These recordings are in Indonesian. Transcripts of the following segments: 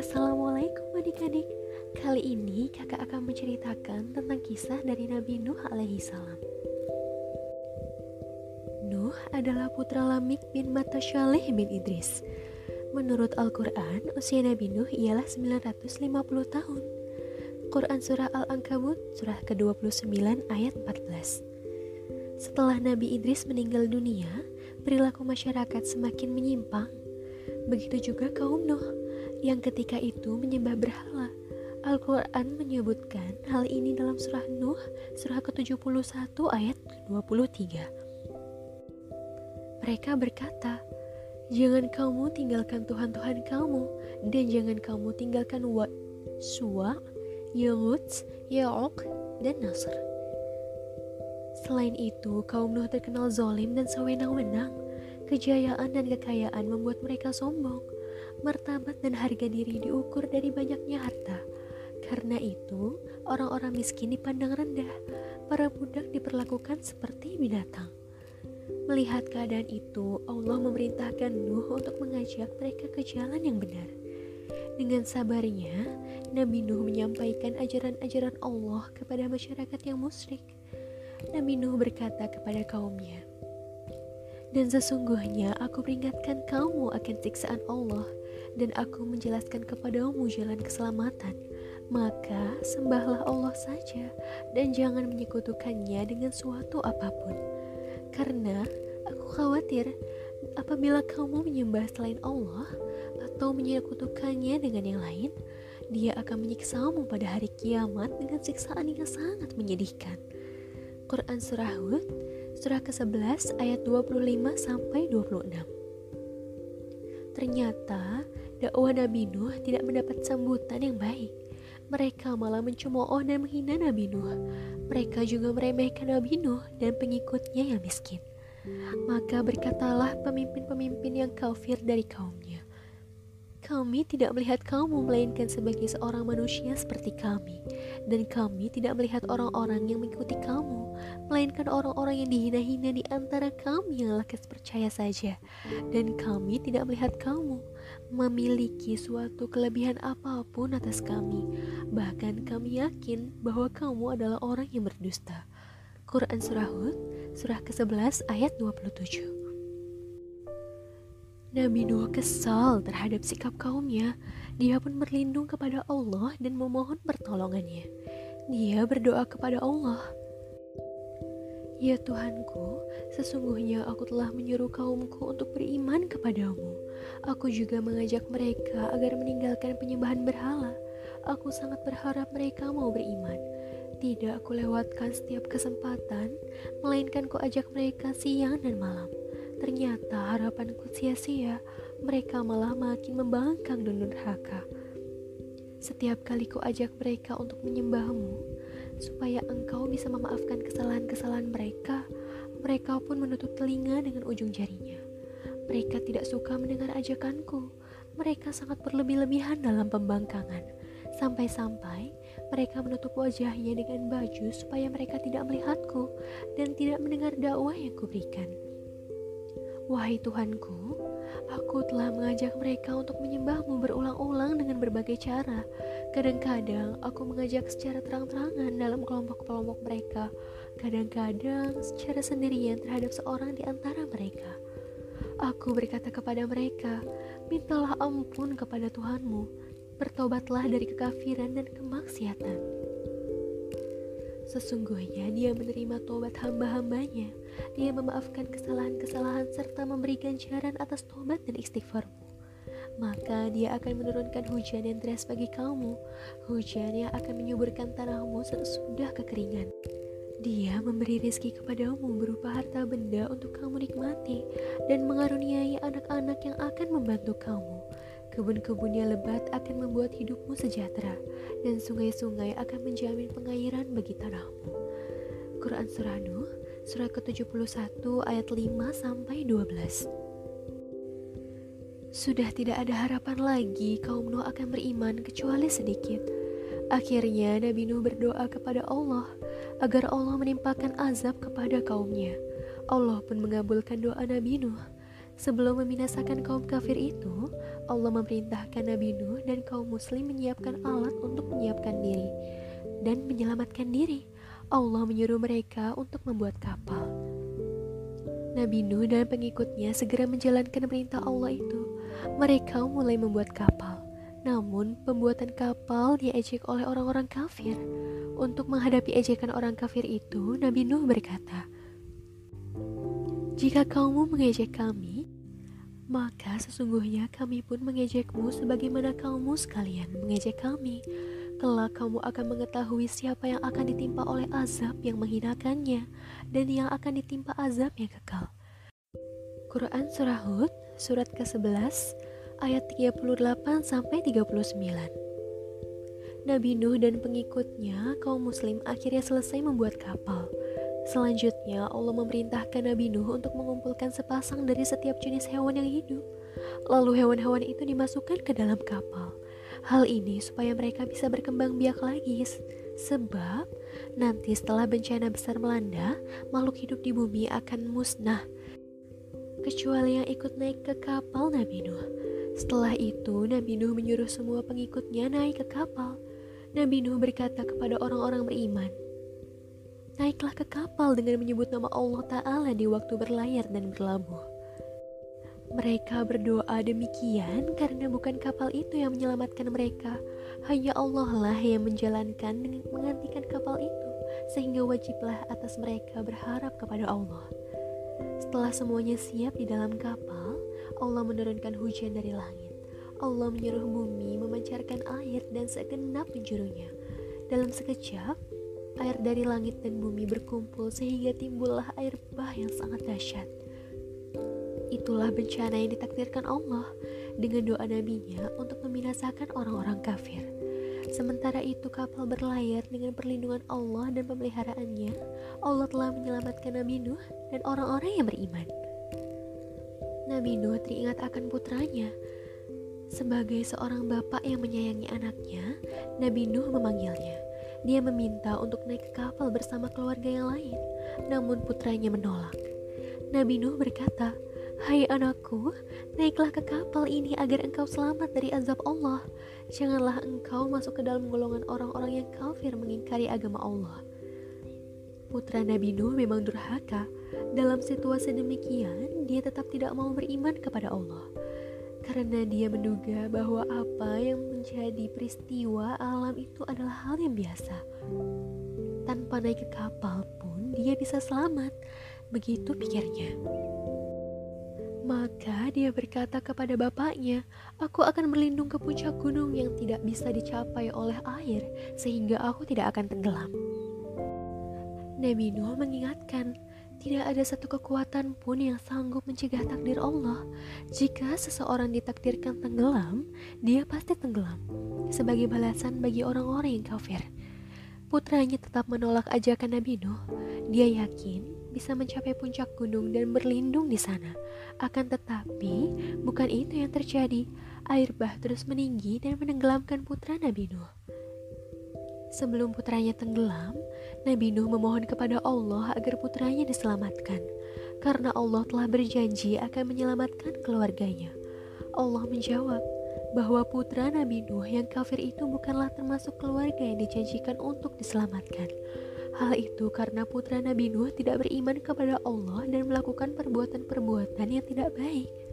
Assalamualaikum adik-adik. Kali ini kakak akan menceritakan tentang kisah dari Nabi Nuh alaihi salam. Nuh adalah putra Lamik bin Matashaleh bin Idris. Menurut Al-Quran, usia Nabi Nuh ialah 950 tahun. Quran Surah Al-Ankabut, surah ke-29 ayat 14 Setelah Nabi Idris meninggal dunia, perilaku masyarakat semakin menyimpang Begitu juga kaum Nuh yang ketika itu menyembah berhala. Al-Quran menyebutkan hal ini dalam surah Nuh, surah ke-71 ayat ke-23. Mereka berkata, Jangan kamu tinggalkan Tuhan-Tuhan kamu, dan jangan kamu tinggalkan Wa, Suwa, Yahud, Ya'ok, dan Nasr. Selain itu, kaum Nuh terkenal zolim dan sewenang-wenang. Kejayaan dan kekayaan membuat mereka sombong martabat dan harga diri diukur dari banyaknya harta. Karena itu, orang-orang miskin dipandang rendah, para budak diperlakukan seperti binatang. Melihat keadaan itu, Allah memerintahkan Nuh untuk mengajak mereka ke jalan yang benar. Dengan sabarnya, Nabi Nuh menyampaikan ajaran-ajaran Allah kepada masyarakat yang musyrik. Nabi Nuh berkata kepada kaumnya, dan sesungguhnya aku peringatkan kamu akan siksaan Allah dan aku menjelaskan kepadamu jalan keselamatan, maka sembahlah Allah saja dan jangan menyekutukannya dengan suatu apa pun. Karena aku khawatir apabila kamu menyembah selain Allah atau menyekutukannya dengan yang lain, dia akan menyiksamu pada hari kiamat dengan siksaan yang sangat menyedihkan. Quran Surah Hud, surah ke-11 ayat 25 sampai 26. Ternyata dakwah Nabi Nuh tidak mendapat sambutan yang baik. Mereka malah mencemooh dan menghina Nabi Nuh. Mereka juga meremehkan Nabi Nuh dan pengikutnya yang miskin. Maka berkatalah pemimpin-pemimpin yang kafir dari kaumnya, kami tidak melihat kamu melainkan sebagai seorang manusia seperti kami, dan kami tidak melihat orang-orang yang mengikuti kamu, melainkan orang-orang yang dihina-hina di antara kami yang lakas percaya saja, dan kami tidak melihat kamu memiliki suatu kelebihan apa pun atas kami. Bahkan kami yakin bahwa kamu adalah orang yang berdusta. Quran Surah Hud, surah ke-11 ayat 27 Nabi Nuh kesal terhadap sikap kaumnya. Dia pun berlindung kepada Allah dan memohon pertolongannya. Dia berdoa kepada Allah. Ya Tuhanku, sesungguhnya aku telah menyuruh kaumku untuk beriman kepadamu. Aku juga mengajak mereka agar meninggalkan penyembahan berhala. Aku sangat berharap mereka mau beriman. Tidak aku lewatkan setiap kesempatan, melainkan ku ajak mereka siang dan malam. Ternyata harapanku sia-sia, mereka malah makin membangkang dan durhaka. Setiap kali ku ajak mereka untuk menyembahmu, supaya engkau bisa memaafkan kesalahan-kesalahan mereka, mereka pun menutup telinga dengan ujung jarinya. Mereka tidak suka mendengar ajakanku. Mereka sangat berlebih-lebihan dalam pembangkangan. Sampai-sampai mereka menutup wajahnya dengan baju supaya mereka tidak melihatku dan tidak mendengar dakwah yang kuberikan. Wahai Tuhanku, aku telah mengajak mereka untuk menyembahmu berulang-ulang dengan berbagai cara. Kadang-kadang aku mengajak secara terang-terangan dalam kelompok-kelompok mereka. Kadang-kadang secara sendirian terhadap seorang di antara mereka. Aku berkata kepada mereka, mintalah ampun kepada Tuhanmu, bertobatlah dari kekafiran dan kemaksiatan. Sesungguhnya dia menerima tobat hamba-hambanya. Dia memaafkan kesalahan-kesalahan serta memberi ganjaran atas tobat dan istighfarmu. Maka dia akan menurunkan hujan yang deras bagi kamu, hujan yang akan menyuburkan tanahmu sesudah kekeringan. Dia memberi rezeki kepadamu berupa harta benda untuk kamu nikmati dan mengaruniai anak-anak yang akan membantu kamu Kebun-kebun yang lebat akan membuat hidupmu sejahtera, dan sungai-sungai akan menjamin pengairan bagi tanahmu. Quran Surah Nuh, surah ke-71 ayat 5 sampai 12. Sudah tidak ada harapan lagi kaum Nuh akan beriman kecuali sedikit. Akhirnya Nabi Nuh berdoa kepada Allah agar Allah menimpakan azab kepada kaumnya. Allah pun mengabulkan doa Nabi Nuh. Sebelum membinasakan kaum kafir itu, Allah memerintahkan Nabi Nuh dan kaum muslim menyiapkan alat untuk menyiapkan diri dan menyelamatkan diri. Allah menyuruh mereka untuk membuat kapal. Nabi Nuh dan pengikutnya segera menjalankan perintah Allah itu. Mereka mulai membuat kapal. Namun, pembuatan kapal diejek oleh orang-orang kafir. Untuk menghadapi ejekan orang kafir itu, Nabi Nuh berkata, "Jika kamu mengejek kami, maka sesungguhnya kami pun mengejekmu sebagaimana kamu sekalian mengejek kami." kelak kamu akan mengetahui siapa yang akan ditimpa oleh azab yang menghinakannya dan yang akan ditimpa azab yang kekal. Quran Surah Hud, surat ke-11, ayat 38 sampai 39. Nabi Nuh dan pengikutnya, kaum muslim akhirnya selesai membuat kapal. Selanjutnya, Allah memerintahkan Nabi Nuh untuk mengumpulkan sepasang dari setiap jenis hewan yang hidup. Lalu hewan-hewan itu dimasukkan ke dalam kapal. Hal ini supaya mereka bisa berkembang biak lagi, sebab nanti setelah bencana besar melanda, makhluk hidup di bumi akan musnah, kecuali yang ikut naik ke kapal Nabi Nuh. Setelah itu, Nabi Nuh menyuruh semua pengikutnya naik ke kapal. Nabi Nuh berkata kepada orang-orang beriman, Naiklah ke kapal dengan menyebut nama Allah Ta'ala di waktu berlayar dan berlabuh. Mereka berdoa demikian karena bukan kapal itu yang menyelamatkan mereka. Hanya Allah lah yang menjalankan dan menghentikan kapal itu, sehingga wajiblah atas mereka berharap kepada Allah. Setelah semuanya siap di dalam kapal, Allah menurunkan hujan dari langit. Allah menyuruh bumi memancarkan air dan segenap penjurunya. Dalam sekejap, air dari langit dan bumi berkumpul sehingga timbullah air bah yang sangat dahsyat. Itulah bencana yang ditakdirkan Allah dengan doa nabinya untuk membinasakan orang-orang kafir. Sementara itu kapal berlayar dengan perlindungan Allah dan pemeliharaannya, Allah telah menyelamatkan Nabi Nuh dan orang-orang yang beriman. Nabi Nuh teringat akan putranya. Sebagai seorang bapak yang menyayangi anaknya, Nabi Nuh memanggilnya. Dia meminta untuk naik ke kapal bersama keluarga yang lain, namun putranya menolak. Nabi Nuh berkata, Hai anakku, naiklah ke kapal ini agar engkau selamat dari azab Allah. Janganlah engkau masuk ke dalam golongan orang-orang yang kafir mengingkari agama Allah. Putra Nabi Nuh memang durhaka. Dalam situasi demikian, dia tetap tidak mau beriman kepada Allah. Karena dia menduga bahwa apa yang menjadi peristiwa alam itu adalah hal yang biasa. Tanpa naik ke kapal pun, dia bisa selamat. Begitu pikirnya. Maka dia berkata kepada bapaknya, "Aku akan berlindung ke puncak gunung yang tidak bisa dicapai oleh air, sehingga aku tidak akan tenggelam." Nabi mengingatkan, tidak ada satu kekuatan pun yang sanggup mencegah takdir Allah. Jika seseorang ditakdirkan tenggelam, dia pasti tenggelam. Sebagai balasan bagi orang-orang yang kafir, putranya tetap menolak ajakan Nabi Nuh. Dia yakin bisa mencapai puncak gunung dan berlindung di sana. Akan tetapi, bukan itu yang terjadi. Air bah terus meninggi dan menenggelamkan putra Nabi Nuh. Sebelum putranya tenggelam, Nabi Nuh memohon kepada Allah agar putranya diselamatkan, karena Allah telah berjanji akan menyelamatkan keluarganya. Allah menjawab bahwa putra Nabi Nuh yang kafir itu bukanlah termasuk keluarga yang dijanjikan untuk diselamatkan. Hal itu karena putra Nabi Nuh tidak beriman kepada Allah dan melakukan perbuatan-perbuatan yang tidak baik.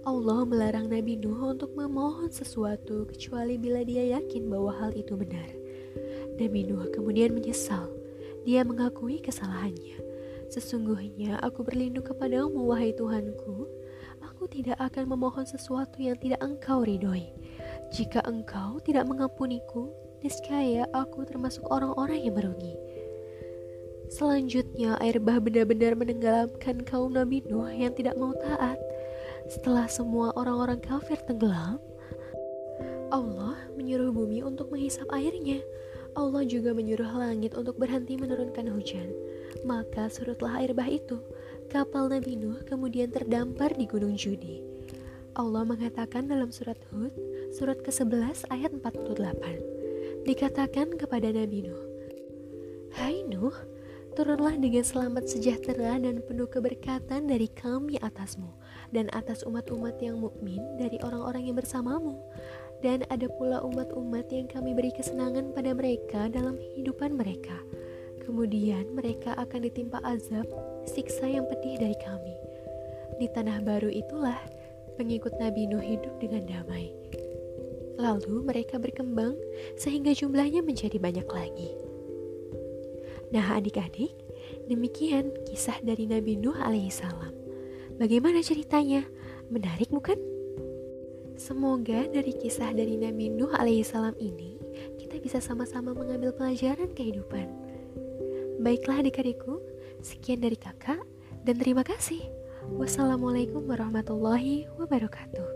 Allah melarang Nabi Nuh untuk memohon sesuatu kecuali bila dia yakin bahwa hal itu benar. Nabi Nuh kemudian menyesal. Dia mengakui kesalahannya. Sesungguhnya aku berlindung kepadamu wahai Tuhanku. Aku tidak akan memohon sesuatu yang tidak engkau ridhoi. Jika engkau tidak mengampuniku, niscaya aku termasuk orang-orang yang merugi. Selanjutnya, air bah benar-benar menenggelamkan kaum Nabi Nuh yang tidak mau taat. Setelah semua orang-orang kafir tenggelam, Allah menyuruh bumi untuk menghisap airnya. Allah juga menyuruh langit untuk berhenti menurunkan hujan. Maka surutlah air bah itu. Kapal Nabi Nuh kemudian terdampar di Gunung Judi. Allah mengatakan dalam surat Hud, surat ke-11 ayat 48 dikatakan kepada Nabi Nuh, Hai Nuh, turunlah dengan selamat sejahtera dan penuh keberkatan dari kami atasmu dan atas umat-umat yang mukmin dari orang-orang yang bersamamu. Dan ada pula umat-umat yang kami beri kesenangan pada mereka dalam kehidupan mereka. Kemudian mereka akan ditimpa azab, siksa yang pedih dari kami. Di tanah baru itulah pengikut Nabi Nuh hidup dengan damai. Lalu mereka berkembang sehingga jumlahnya menjadi banyak lagi. Nah adik-adik, demikian kisah dari Nabi Nuh alaihissalam. Bagaimana ceritanya? Menarik bukan? Semoga dari kisah dari Nabi Nuh alaihissalam ini kita bisa sama-sama mengambil pelajaran kehidupan. Baiklah adik-adikku, sekian dari kakak dan terima kasih. Wassalamualaikum warahmatullahi wabarakatuh.